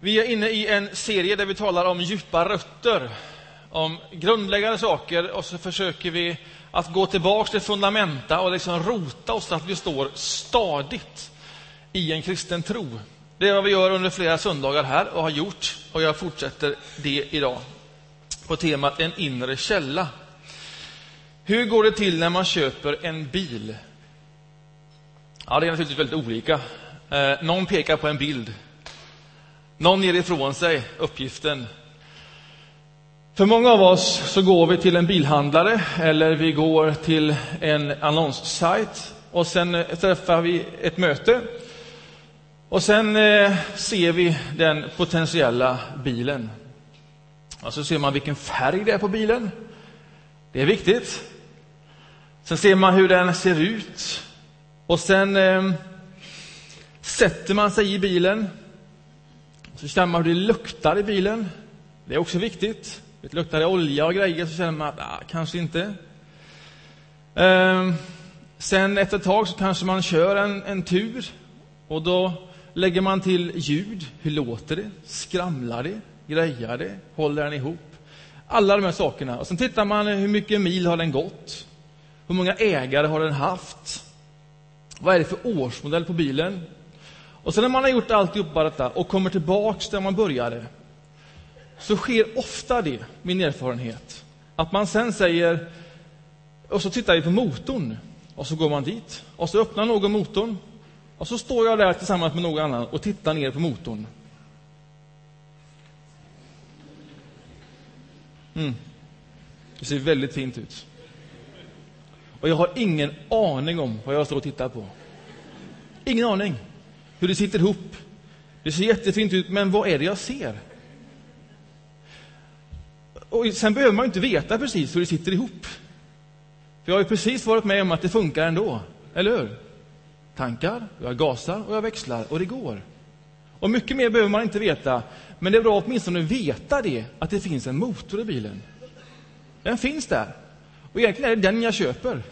Vi är inne i en serie där vi talar om djupa rötter, om grundläggande saker och så försöker vi att gå tillbaka till fundamenta och liksom rota oss så att vi står stadigt i en kristen tro. Det är vad vi gör under flera söndagar här och har gjort och jag fortsätter det idag på temat en inre källa. Hur går det till när man köper en bil? Ja, det är naturligtvis väldigt olika. Eh, någon pekar på en bild någon ger ifrån sig uppgiften. För många av oss så går vi till en bilhandlare eller vi går till en annonssajt och sen eh, träffar vi ett möte. Och sen eh, ser vi den potentiella bilen. Och så ser man vilken färg det är på bilen. Det är viktigt. Sen ser man hur den ser ut. Och sen eh, sätter man sig i bilen. Så känner man hur det luktar i bilen. Det är också viktigt. Det luktar det olja och grejer så känner man att ah, kanske inte. Ehm, sen efter ett tag så kanske man kör en, en tur och då lägger man till ljud. Hur låter det? Skramlar det? Grejar det? Håller den ihop? Alla de här sakerna. Och sen tittar man hur mycket mil har den gått? Hur många ägare har den haft? Vad är det för årsmodell på bilen? Och sen när man har gjort alltihopa detta och kommer tillbaks där man började, så sker ofta det, min erfarenhet, att man sen säger, och så tittar vi på motorn, och så går man dit, och så öppnar någon motorn, och så står jag där tillsammans med någon annan och tittar ner på motorn. Mm. Det ser väldigt fint ut. Och jag har ingen aning om vad jag står och tittar på. Ingen aning hur det sitter ihop. Det ser jättefint ut, men vad är det jag ser? Och sen behöver man inte veta precis hur det sitter ihop. För jag har ju precis varit med om att det funkar ändå, eller hur? Tankar, jag gasar och jag växlar och det går. Och mycket mer behöver man inte veta, men det är bra att åtminstone veta det, att det finns en motor i bilen. Den finns där. Och egentligen är det den jag köper.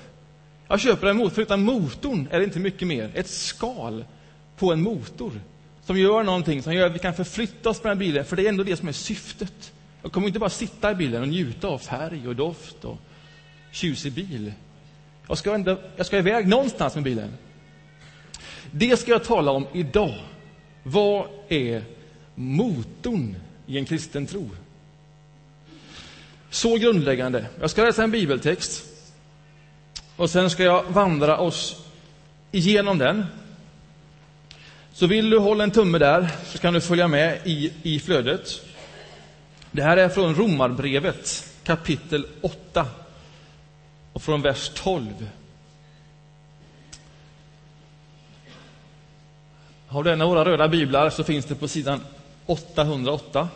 Jag köper en motor, för utan motorn är det inte mycket mer. Ett skal på en motor som gör någonting som gör att vi kan förflytta oss mellan bilar, bilen, för det är ändå det som är syftet. Jag kommer inte bara sitta i bilen och njuta av färg och doft och tjusig bil. Jag ska, ändå, jag ska iväg någonstans med bilen. Det ska jag tala om idag. Vad är motorn i en kristen tro? Så grundläggande. Jag ska läsa en bibeltext och sen ska jag vandra oss igenom den så vill du hålla en tumme där så kan du följa med i, i flödet. Det här är från Romarbrevet kapitel 8 och från vers 12. Har du en av våra röda biblar så finns det på sidan 808.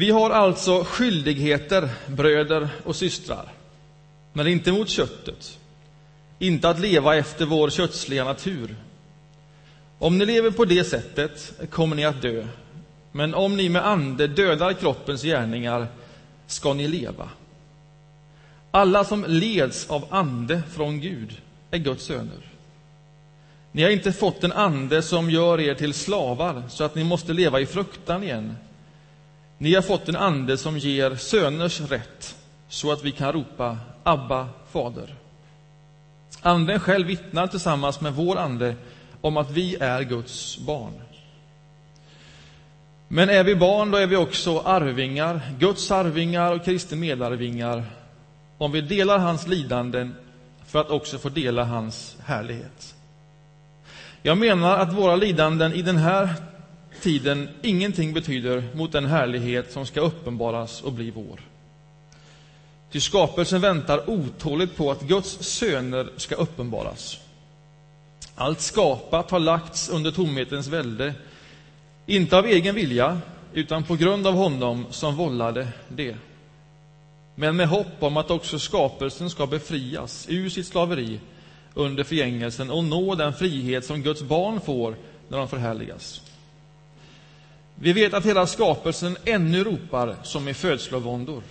Vi har alltså skyldigheter, bröder och systrar, men inte mot köttet, inte att leva efter vår kötsliga natur. Om ni lever på det sättet kommer ni att dö, men om ni med ande dödar kroppens gärningar ska ni leva. Alla som leds av ande från Gud är Guds söner. Ni har inte fått en ande som gör er till slavar så att ni måste leva i fruktan igen. Ni har fått en ande som ger söners rätt, så att vi kan ropa Abba, Fader. Anden själv vittnar tillsammans med vår ande om att vi är Guds barn. Men är vi barn, då är vi också arvingar, Guds arvingar och Kristi medarvingar, om vi delar hans lidanden för att också få dela hans härlighet. Jag menar att våra lidanden i den här tiden ingenting betyder mot den härlighet som ska uppenbaras och bli vår. Ty skapelsen väntar otåligt på att Guds söner ska uppenbaras. Allt skapat har lagts under tomhetens välde, inte av egen vilja, utan på grund av honom som vållade det. Men med hopp om att också skapelsen ska befrias ur sitt slaveri under förgängelsen och nå den frihet som Guds barn får när de förhärligas. Vi vet att hela skapelsen ännu ropar som i födslovåndor.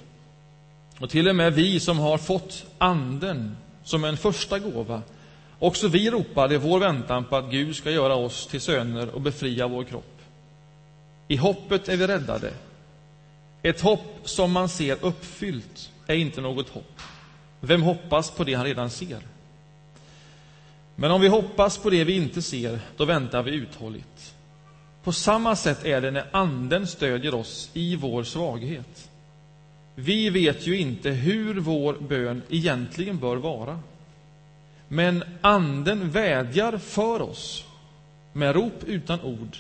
Och till och med vi som har fått Anden som en första gåva, också vi ropar i vår väntan på att Gud ska göra oss till söner och befria vår kropp. I hoppet är vi räddade. Ett hopp som man ser uppfyllt är inte något hopp. Vem hoppas på det han redan ser? Men om vi hoppas på det vi inte ser, då väntar vi uthålligt. På samma sätt är det när Anden stödjer oss i vår svaghet. Vi vet ju inte hur vår bön egentligen bör vara. Men Anden vädjar för oss med rop utan ord.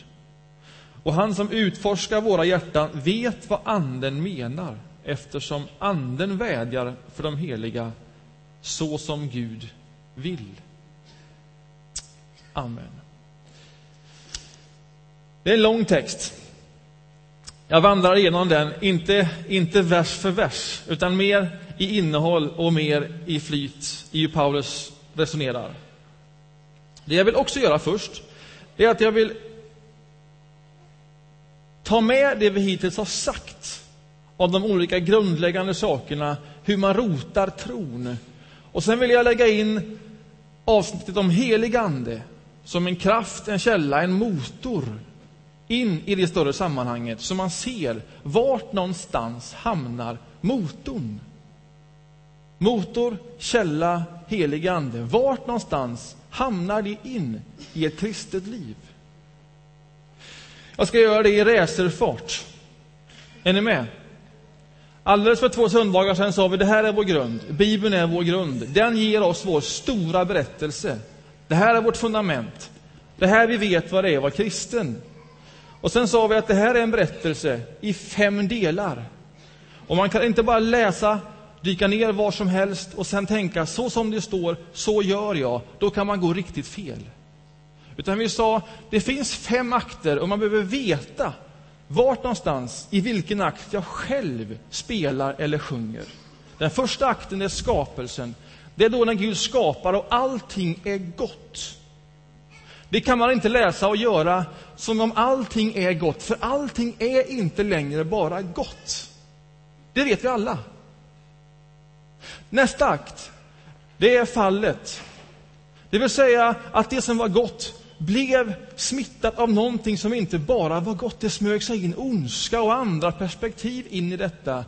Och han som utforskar våra hjärtan vet vad Anden menar eftersom Anden vädjar för de heliga så som Gud vill. Amen. Det är en lång text. Jag vandrar igenom den, inte, inte vers för vers, utan mer i innehåll och mer i flyt i hur Paulus resonerar. Det jag vill också göra först, det är att jag vill ta med det vi hittills har sagt om de olika grundläggande sakerna, hur man rotar tron. Och sen vill jag lägga in avsnittet om helig ande som en kraft, en källa, en motor in i det större sammanhanget så man ser vart någonstans hamnar motorn. Motor, källa, helig ande. Vart någonstans hamnar det in i ett kristet liv? Jag ska göra det i racerfart. Är ni med? Alldeles för två söndagar sedan sa vi det här är vår grund. Bibeln är vår grund. Den ger oss vår stora berättelse. Det här är vårt fundament. Det här vi vet vad det är att vara kristen. Och sen sa vi att det här är en berättelse i fem delar. Och man kan inte bara läsa, dyka ner var som helst och sen tänka så som det står, så gör jag. Då kan man gå riktigt fel. Utan vi sa, det finns fem akter och man behöver veta vart någonstans, i vilken akt jag själv spelar eller sjunger. Den första akten är skapelsen. Det är då när Gud skapar och allting är gott. Det kan man inte läsa och göra som om allting är gott, för allting är inte längre bara gott. Det vet vi alla. Nästa akt, det är fallet. Det vill säga att det som var gott blev smittat av någonting som inte bara var gott. Det smög sig in ondska och andra perspektiv in i detta.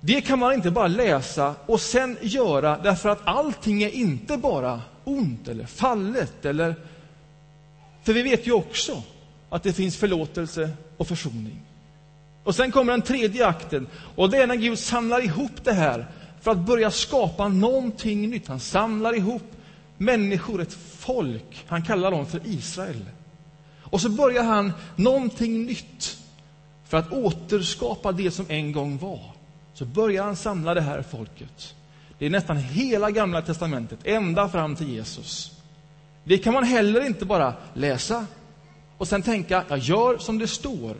Det kan man inte bara läsa och sen göra därför att allting är inte bara ont eller fallet eller för vi vet ju också att det finns förlåtelse och försoning. Och sen kommer den tredje akten, och det är när Gud samlar ihop det här för att börja skapa någonting nytt. Han samlar ihop människor, ett folk. Han kallar dem för Israel. Och så börjar han någonting nytt för att återskapa det som en gång var. Så börjar han samla det här folket. Det är nästan hela Gamla testamentet, ända fram till Jesus. Det kan man heller inte bara läsa och sen tänka, jag gör som det står.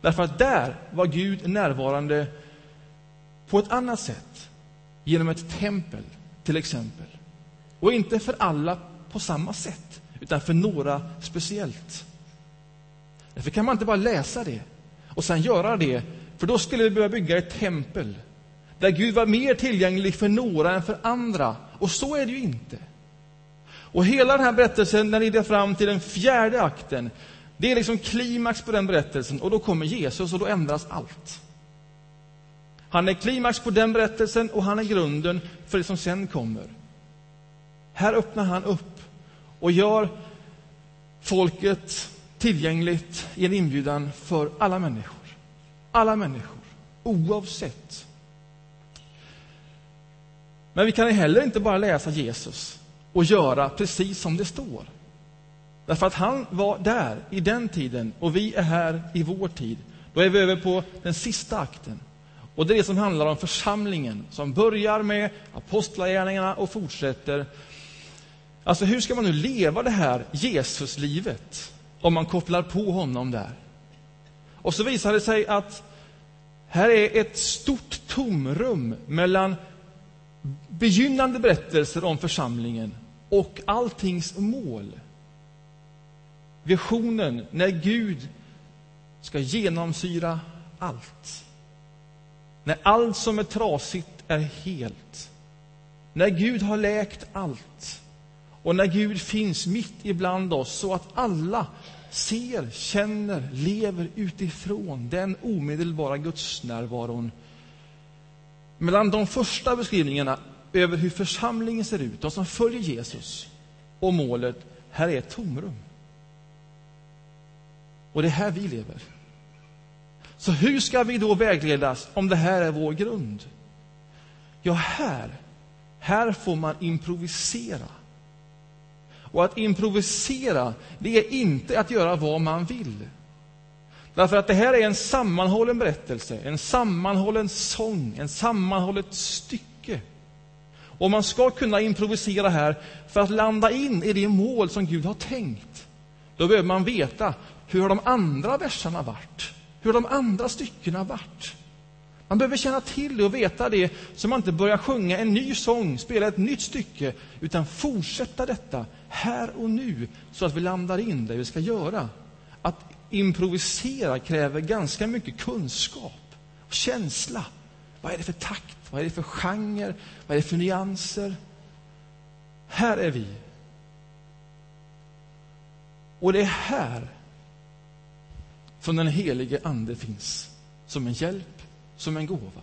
Därför att där var Gud närvarande på ett annat sätt. Genom ett tempel, till exempel. Och inte för alla på samma sätt, utan för några speciellt. Därför kan man inte bara läsa det och sen göra det, för då skulle vi behöva bygga ett tempel där Gud var mer tillgänglig för några än för andra. Och så är det ju inte. Och hela den här berättelsen den leder fram till den fjärde akten. Det är liksom klimax på den berättelsen och då kommer Jesus och då ändras allt. Han är klimax på den berättelsen och han är grunden för det som sen kommer. Här öppnar han upp och gör folket tillgängligt i en inbjudan för alla människor. Alla människor, oavsett. Men vi kan heller inte bara läsa Jesus och göra precis som det står. Därför att han var där i den tiden och vi är här i vår tid. Då är vi över på den sista akten. Och det är det som handlar om församlingen, som börjar med apostlagärningarna och fortsätter. Alltså, hur ska man nu leva det här Jesuslivet om man kopplar på honom där? Och så visar det sig att här är ett stort tomrum mellan begynnande berättelser om församlingen och alltings mål. Visionen när Gud ska genomsyra allt. När allt som är trasigt är helt. När Gud har läkt allt. Och när Gud finns mitt ibland oss så att alla ser, känner, lever utifrån den omedelbara gudsnärvaron. Mellan de första beskrivningarna över hur församlingen ser ut, de som följer Jesus, och målet, här är ett tomrum. Och det är här vi lever. Så hur ska vi då vägledas om det här är vår grund? Ja, här, här får man improvisera. Och att improvisera, det är inte att göra vad man vill. Därför att det här är en sammanhållen berättelse, en sammanhållen sång, en sammanhållet stycke. Och man ska kunna improvisera här för att landa in i det mål som Gud har tänkt. Då behöver man veta hur har de andra verserna varit? Hur har de andra styckena varit? Man behöver känna till det och veta det så man inte börjar sjunga en ny sång, spela ett nytt stycke, utan fortsätta detta här och nu så att vi landar in det vi ska göra. Att improvisera kräver ganska mycket kunskap och känsla. Vad är det för takt? Vad är det för genre? Vad är det för nyanser? Här är vi. Och det är här som den helige Ande finns. Som en hjälp, som en gåva.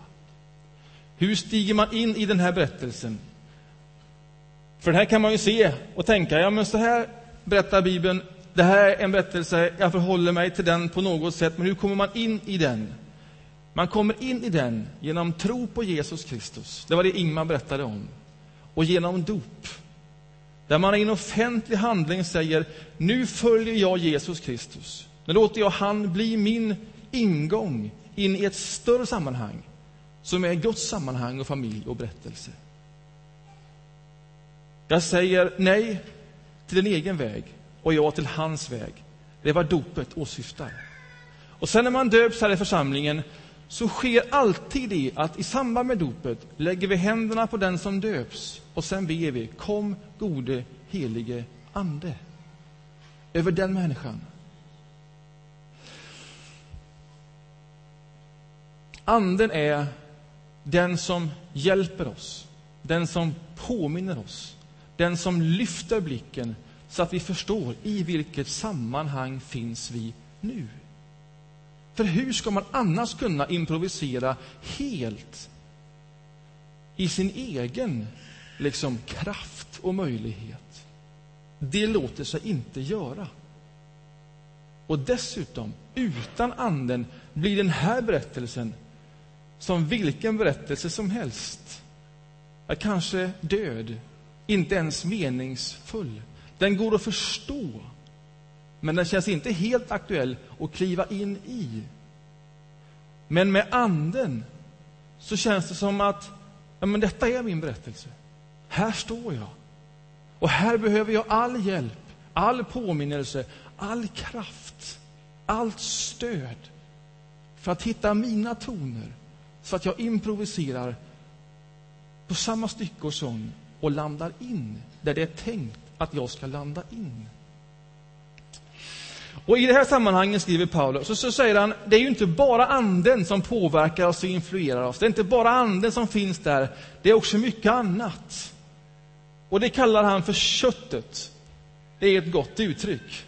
Hur stiger man in i den här berättelsen? För den här kan man ju se och tänka, ja men så här berättar Bibeln, det här är en berättelse, jag förhåller mig till den på något sätt, men hur kommer man in i den? Man kommer in i den genom tro på Jesus Kristus. Det var det Ingmar berättade om. Och genom dop. Där man i en offentlig handling säger, nu följer jag Jesus Kristus. Nu låter jag han bli min ingång in i ett större sammanhang, som är Guds sammanhang och familj och berättelse. Jag säger nej till en egen väg och ja till hans väg. Det är vad dopet åsyftar. Och sen när man döps här i församlingen så sker alltid det att i samband med dopet lägger vi händerna på den som döps och sen ber vi Kom, gode helige Ande över den människan. Anden är den som hjälper oss, den som påminner oss, den som lyfter blicken så att vi förstår i vilket sammanhang finns vi nu. För hur ska man annars kunna improvisera helt i sin egen liksom, kraft och möjlighet? Det låter sig inte göra. Och dessutom, utan Anden blir den här berättelsen som vilken berättelse som helst. Är kanske död, inte ens meningsfull. Den går att förstå, men den känns inte helt aktuell att kliva in i. Men med Anden så känns det som att ja, men detta är min berättelse. Här står jag. Och här behöver jag all hjälp, all påminnelse, all kraft, allt stöd för att hitta mina toner så att jag improviserar på samma stycke och sång och landar in där det är tänkt att jag ska landa in. Och I det här sammanhanget skriver Paulus, så, så säger han, det är ju inte bara anden som påverkar oss och influerar oss. Det är inte bara anden som finns där, det är också mycket annat. Och det kallar han för köttet. Det är ett gott uttryck.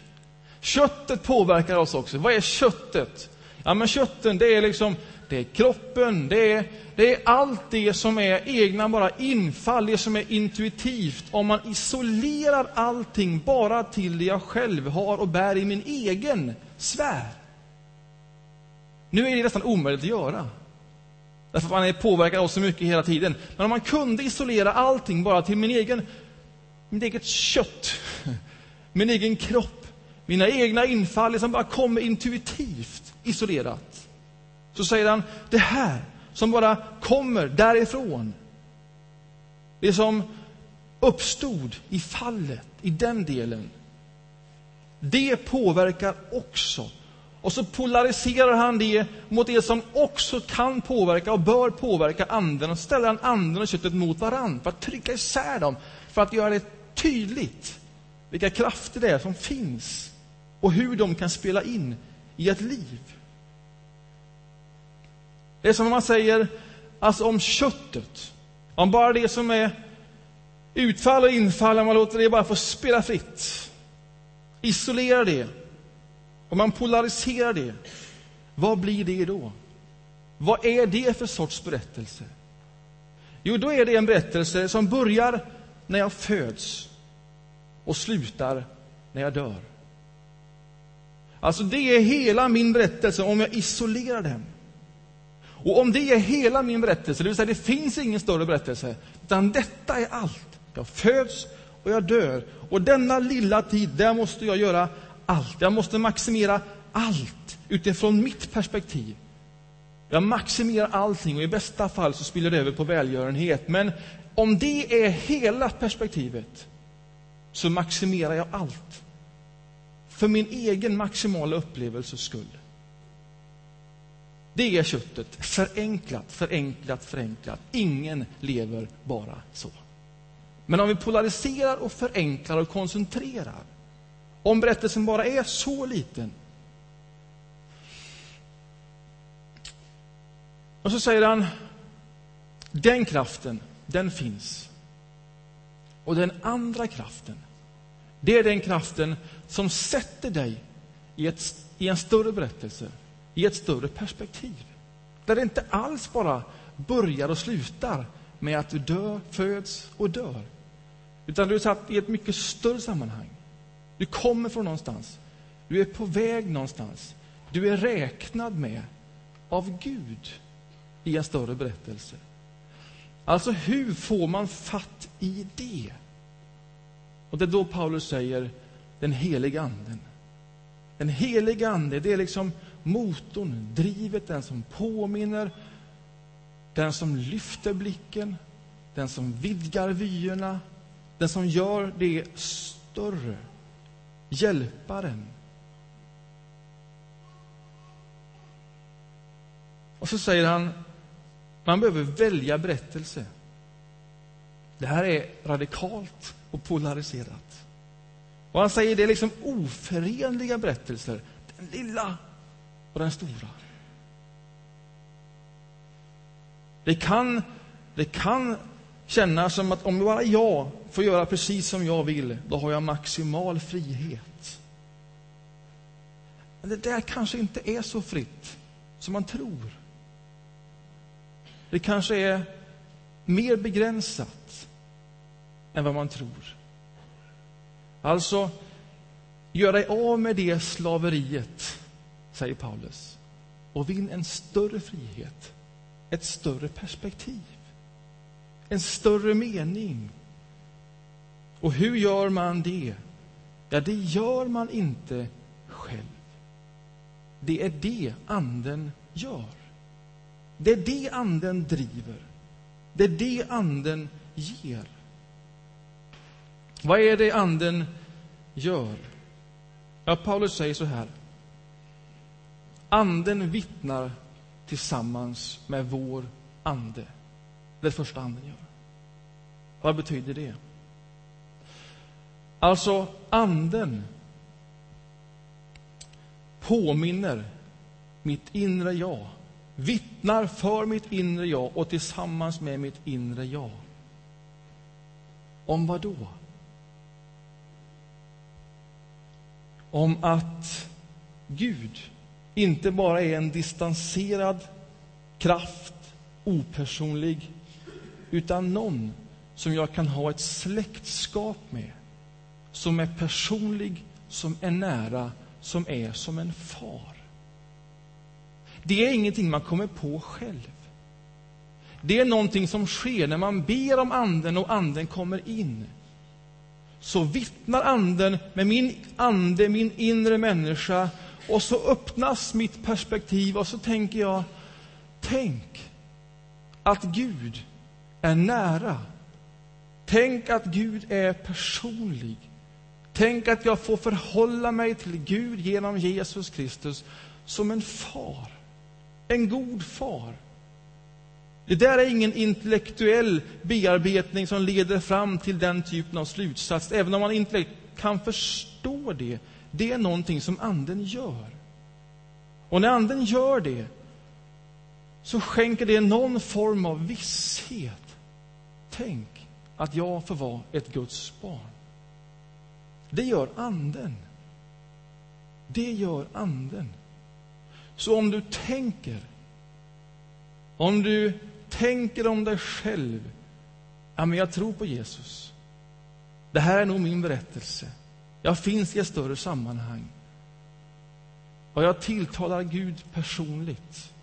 Köttet påverkar oss också. Vad är köttet? Ja, men kötten, det är liksom det är kroppen, det är, det är allt det som är egna bara infall, det som är intuitivt. Om man isolerar allting bara till det jag själv har och bär i min egen sfär. Nu är det nästan omöjligt att göra. Därför att man är påverkad av så mycket hela tiden. Men om man kunde isolera allting bara till min egen, mitt eget kött, min egen kropp, mina egna infall, det som bara kommer intuitivt isolerat så säger han, det här som bara kommer därifrån, det som uppstod i fallet, i den delen, det påverkar också. Och så polariserar han det mot det som också kan påverka och bör påverka anden och ställer han anden och köttet mot varann för att trycka isär dem, för att göra det tydligt vilka krafter det är som finns och hur de kan spela in i ett liv. Det är som om man säger alltså om köttet, om bara det som är utfall och infall, om man låter det bara få spela fritt. Isolera det. Om man polariserar det, vad blir det då? Vad är det för sorts berättelse? Jo, då är det en berättelse som börjar när jag föds och slutar när jag dör. Alltså, det är hela min berättelse om jag isolerar den. Och om det är hela min berättelse, det vill säga det finns ingen större berättelse, utan detta är allt. Jag föds och jag dör. Och denna lilla tid, där måste jag göra allt. Jag måste maximera allt utifrån mitt perspektiv. Jag maximerar allting och i bästa fall så spiller det över på välgörenhet. Men om det är hela perspektivet så maximerar jag allt. För min egen maximala upplevelses skull. Det är köttet. Förenklat, förenklat, förenklat. Ingen lever bara så. Men om vi polariserar och förenklar och koncentrerar, om berättelsen bara är så liten. Och så säger han, den kraften, den finns. Och den andra kraften, det är den kraften som sätter dig i, ett, i en större berättelse, i ett större perspektiv. Där det inte alls bara börjar och slutar med att du dör, föds och dör. Utan du är satt i ett mycket större sammanhang. Du kommer från någonstans. Du är på väg någonstans. Du är räknad med av Gud i en större berättelse. Alltså, hur får man fatt i det? Och det är då Paulus säger den heliga anden. Den heliga ande, det är liksom motorn, drivet, den som påminner, den som lyfter blicken, den som vidgar vyerna, den som gör det större. Hjälparen. Och så säger han, man behöver välja berättelse. Det här är radikalt och polariserat. Och han säger det är liksom oförenliga berättelser. Den lilla och den stora. Det kan, det kan kännas som att om bara jag får göra precis som jag vill, då har jag maximal frihet. Men det där kanske inte är så fritt som man tror. Det kanske är mer begränsat än vad man tror. Alltså, gör dig av med det slaveriet, säger Paulus, och vinn en större frihet, ett större perspektiv, en större mening. Och hur gör man det? Ja, det gör man inte själv. Det är det Anden gör. Det är det Anden driver. Det är det Anden ger. Vad är det Anden gör? Ja, Paulus säger så här. Anden vittnar tillsammans med vår ande. Det är det första Anden gör. Vad betyder det? Alltså, Anden påminner mitt inre jag, vittnar för mitt inre jag och tillsammans med mitt inre jag. Om vad då? om att Gud inte bara är en distanserad kraft, opersonlig, utan någon som jag kan ha ett släktskap med, som är personlig, som är nära, som är som en far. Det är ingenting man kommer på själv. Det är någonting som sker när man ber om Anden och Anden kommer in så vittnar Anden med min ande, min inre människa och så öppnas mitt perspektiv och så tänker jag, tänk att Gud är nära. Tänk att Gud är personlig. Tänk att jag får förhålla mig till Gud genom Jesus Kristus som en far. En god far. Det där är ingen intellektuell bearbetning som leder fram till den typen av slutsats, även om man inte kan förstå det. Det är någonting som Anden gör. Och när Anden gör det, så skänker det någon form av visshet. Tänk att jag får vara ett Guds barn. Det gör Anden. Det gör Anden. Så om du tänker, om du tänker om dig själv, ja, men jag tror på Jesus. Det här är nog min berättelse. Jag finns i ett större sammanhang. Och jag tilltalar Gud personligt.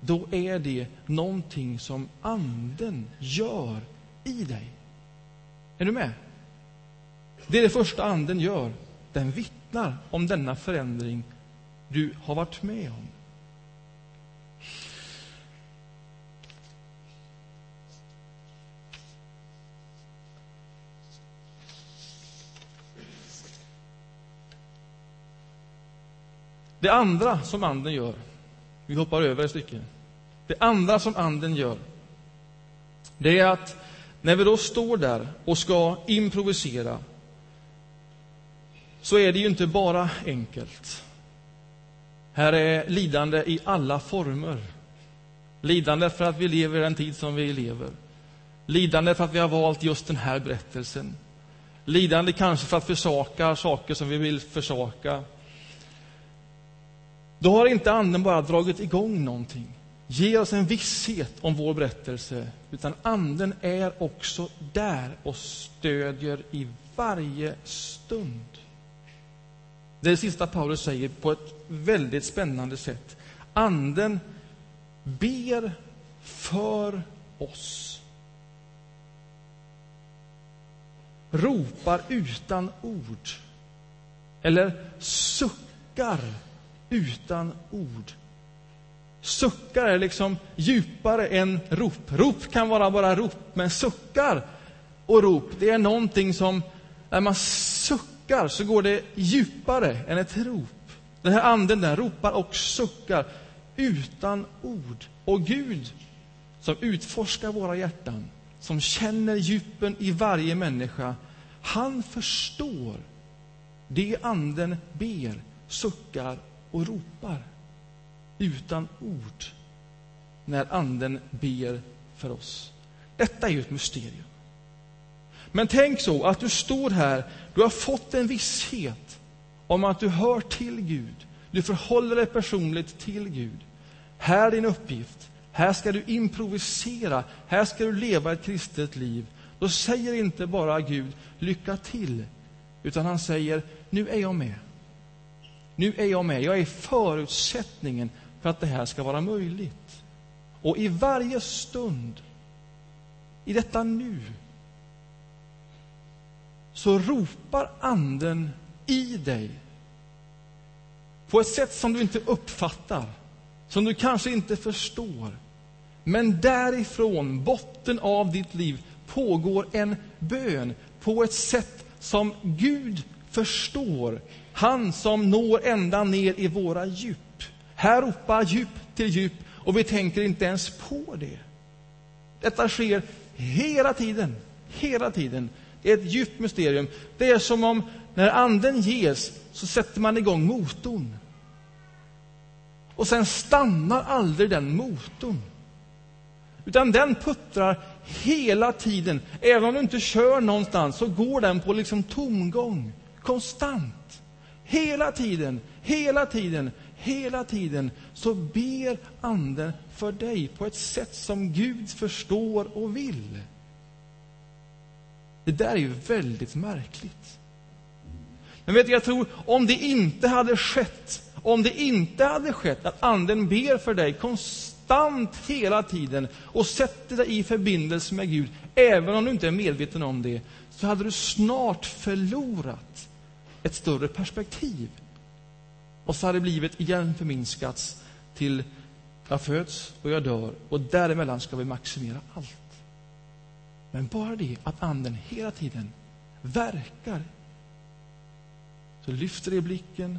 Då är det någonting som Anden gör i dig. Är du med? Det är det första Anden gör. Den vittnar om denna förändring du har varit med om. Det andra som Anden gör, vi hoppar över ett stycke. Det andra som Anden gör, det är att när vi då står där och ska improvisera, så är det ju inte bara enkelt. Här är lidande i alla former. Lidande för att vi lever i den tid som vi lever. Lidande för att vi har valt just den här berättelsen. Lidande kanske för att försaka saker som vi vill försaka. Då har inte Anden bara dragit igång någonting, Ge oss en visshet om vår berättelse, utan Anden är också där och stödjer i varje stund. Det är det sista Paulus säger på ett väldigt spännande sätt. Anden ber för oss. Ropar utan ord. Eller suckar utan ord. Suckar är liksom djupare än rop. Rop kan vara bara rop, men suckar och rop, det är någonting som, när man suckar så går det djupare än ett rop. Den här anden den ropar och suckar utan ord. Och Gud, som utforskar våra hjärtan, som känner djupen i varje människa, han förstår det anden ber, suckar och ropar utan ord när Anden ber för oss. Detta är ju ett mysterium. Men tänk så att du står här, du har fått en visshet om att du hör till Gud. Du förhåller dig personligt till Gud. Här är din uppgift. Här ska du improvisera. Här ska du leva ett kristet liv. Då säger inte bara Gud lycka till, utan han säger nu är jag med. Nu är jag med. Jag är förutsättningen för att det här ska vara möjligt. Och i varje stund, i detta nu, så ropar Anden i dig på ett sätt som du inte uppfattar, som du kanske inte förstår. Men därifrån, botten av ditt liv, pågår en bön på ett sätt som Gud förstår han som når ända ner i våra djup. Här ropar djup till djup och vi tänker inte ens på det. Detta sker hela tiden, hela tiden. Det är ett djupt mysterium. Det är som om när anden ges så sätter man igång motorn. Och sen stannar aldrig den motorn. Utan den puttrar hela tiden. Även om du inte kör någonstans så går den på liksom tomgång, konstant. Hela tiden, hela tiden, hela tiden så ber Anden för dig på ett sätt som Gud förstår och vill. Det där är ju väldigt märkligt. Men vet du, jag tror om det inte hade skett, om det inte hade skett att Anden ber för dig konstant hela tiden och sätter dig i förbindelse med Gud, även om du inte är medveten om det, så hade du snart förlorat ett större perspektiv. Och så hade livet igen förminskats till jag föds och jag dör och däremellan ska vi maximera allt. Men bara det att Anden hela tiden verkar så lyfter det blicken,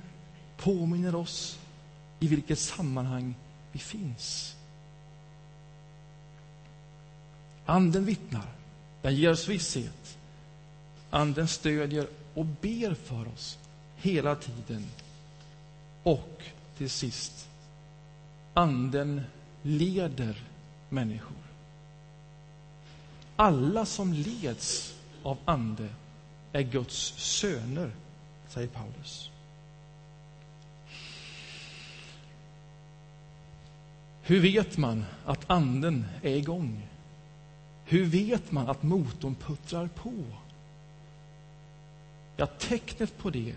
påminner oss i vilket sammanhang vi finns. Anden vittnar, den ger oss visshet. Anden stödjer och ber för oss hela tiden. Och till sist, Anden leder människor. Alla som leds av Ande är Guds söner, säger Paulus. Hur vet man att anden är igång? Hur vet man att motorn puttrar på? Ja, tecknet på det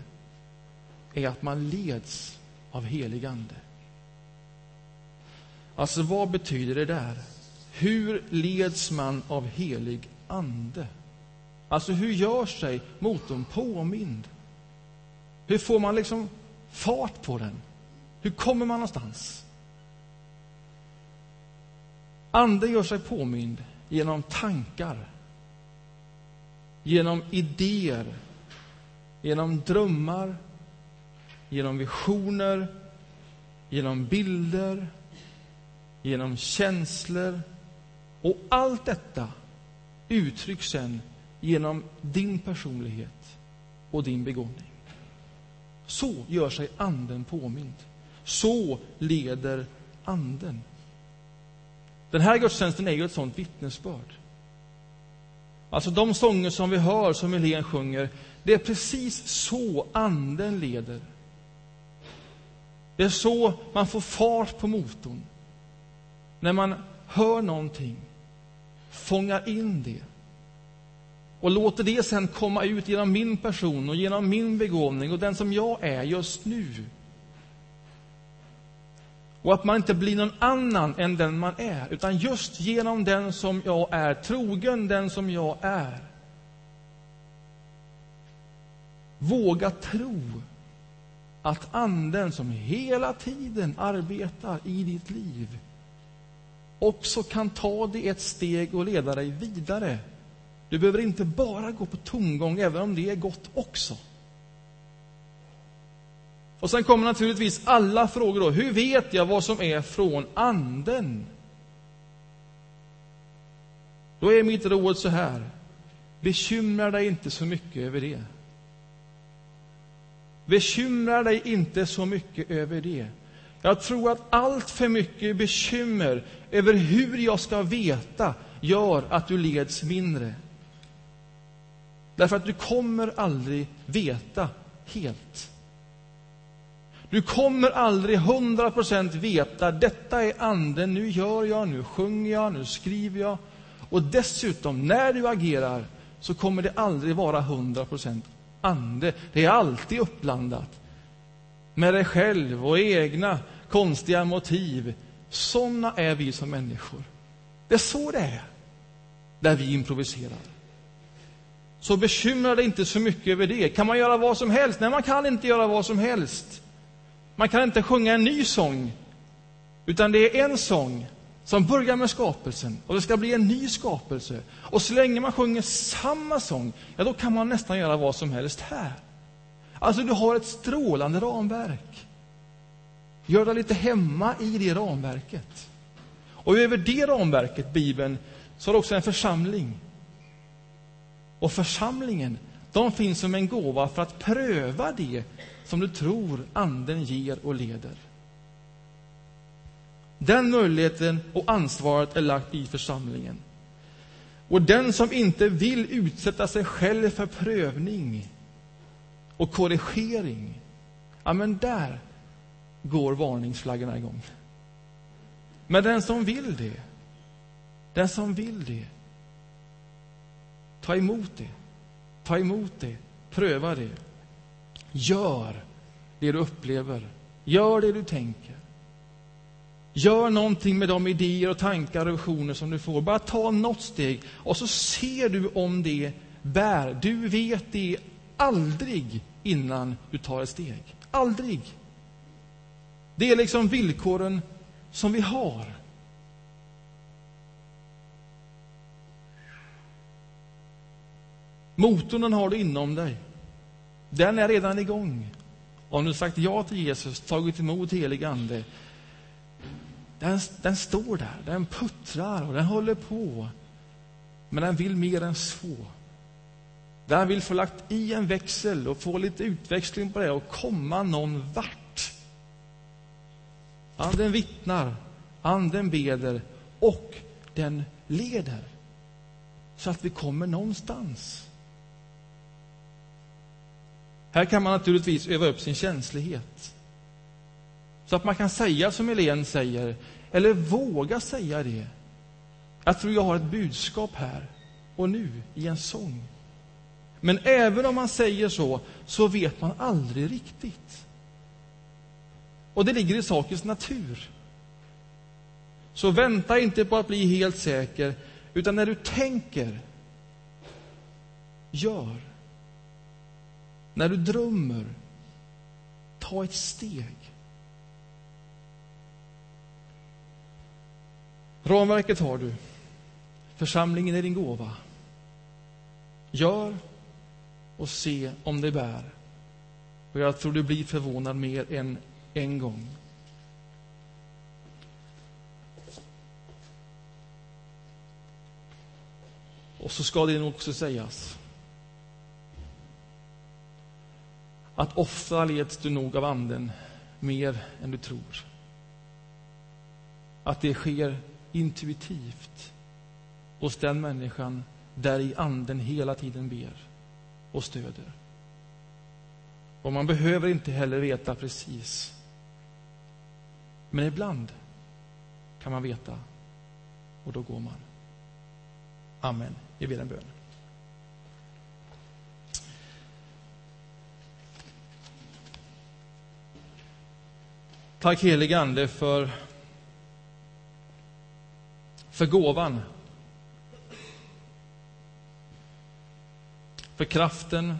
är att man leds av helig ande. Alltså, vad betyder det där? Hur leds man av helig ande? Alltså, hur gör sig motorn påmind? Hur får man liksom fart på den? Hur kommer man någonstans? Anden gör sig påmind genom tankar, genom idéer, genom drömmar, genom visioner, genom bilder, genom känslor. Och allt detta uttrycks sen genom din personlighet och din begåvning. Så gör sig Anden påmind. Så leder Anden. Den här gudstjänsten är ju ett sånt vittnesbörd. Alltså de sånger som vi hör, som Helene sjunger, det är precis så Anden leder. Det är så man får fart på motorn. När man hör någonting, fångar in det och låter det sen komma ut genom min person och genom min begåvning och den som jag är just nu. Och att man inte blir någon annan än den man är, utan just genom den som jag är, trogen den som jag är. Våga tro att Anden som hela tiden arbetar i ditt liv också kan ta dig ett steg och leda dig vidare. Du behöver inte bara gå på tomgång, även om det är gott också. Och sen kommer naturligtvis alla frågor då. Hur vet jag vad som är från anden? Då är mitt råd så här. Bekymra dig inte så mycket över det. Bekymra dig inte så mycket över det. Jag tror att allt för mycket bekymmer över hur jag ska veta gör att du leds mindre. Därför att du kommer aldrig veta helt. Du kommer aldrig hundra procent veta, detta är anden, nu gör jag, nu sjunger jag, nu skriver jag. Och dessutom, när du agerar, så kommer det aldrig vara hundra procent ande. Det är alltid uppblandat med dig själv och egna konstiga motiv. Såna är vi som människor. Det är så det är, där vi improviserar. Så bekymra dig inte så mycket över det. Kan man göra vad som helst? Nej, man kan inte göra vad som helst. Man kan inte sjunga en ny sång, utan det är en sång som börjar med skapelsen och det ska bli en ny skapelse. Och så länge man sjunger samma sång, ja då kan man nästan göra vad som helst här. Alltså du har ett strålande ramverk. Gör dig lite hemma i det ramverket. Och över det ramverket, Bibeln, så har du också en församling. Och församlingen, de finns som en gåva för att pröva det som du tror Anden ger och leder. Den möjligheten och ansvaret är lagt i församlingen. Och den som inte vill utsätta sig själv för prövning och korrigering, ja, men där går varningsflaggorna igång. Men den som vill det, den som vill det, ta emot det, ta emot det, pröva det. Gör det du upplever. Gör det du tänker. Gör någonting med de idéer och tankar och visioner som du får. Bara ta något steg och så ser du om det bär. Du vet det aldrig innan du tar ett steg. Aldrig. Det är liksom villkoren som vi har. Motorn har du inom dig. Den är redan igång. Om du sagt ja till Jesus, tagit emot helig ande, den, den står där, den puttrar och den håller på. Men den vill mer än så. Den vill få lagt i en växel och få lite utväxling på det och komma någon vart. Anden vittnar, anden beder och den leder. Så att vi kommer någonstans. Här kan man naturligtvis öva upp sin känslighet. Så att man kan säga som Helene säger, eller våga säga det. Jag tror jag har ett budskap här och nu i en sång. Men även om man säger så, så vet man aldrig riktigt. Och det ligger i sakens natur. Så vänta inte på att bli helt säker, utan när du tänker, gör. När du drömmer, ta ett steg. Ramverket har du. Församlingen är din gåva. Gör och se om det bär. Och jag tror du blir förvånad mer än en gång. Och så ska det nog också sägas att ofta leds du nog av Anden mer än du tror. Att det sker intuitivt hos den människan där i Anden hela tiden ber och stöder. Och man behöver inte heller veta precis. Men ibland kan man veta, och då går man. Amen. Vi ber en bön. Tack helige Ande för, för gåvan. För kraften,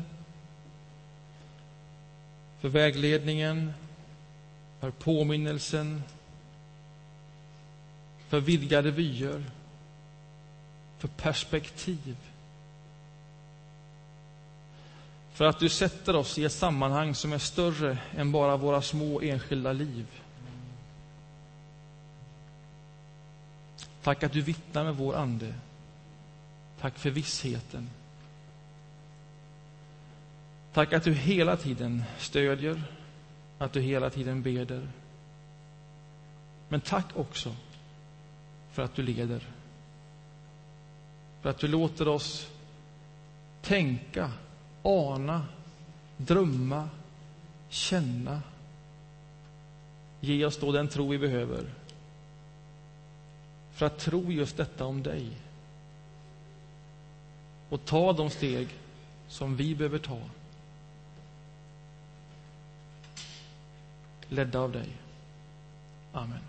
för vägledningen, för påminnelsen, för vidgade vyer, för perspektiv. För att du sätter oss i ett sammanhang som är större än bara våra små enskilda liv. Tack att du vittnar med vår ande. Tack för vissheten. Tack att du hela tiden stödjer, att du hela tiden beder. Men tack också för att du leder. För att du låter oss tänka, ana, drömma, känna. Ge oss då den tro vi behöver för att tro just detta om dig och ta de steg som vi behöver ta ledda av dig. Amen.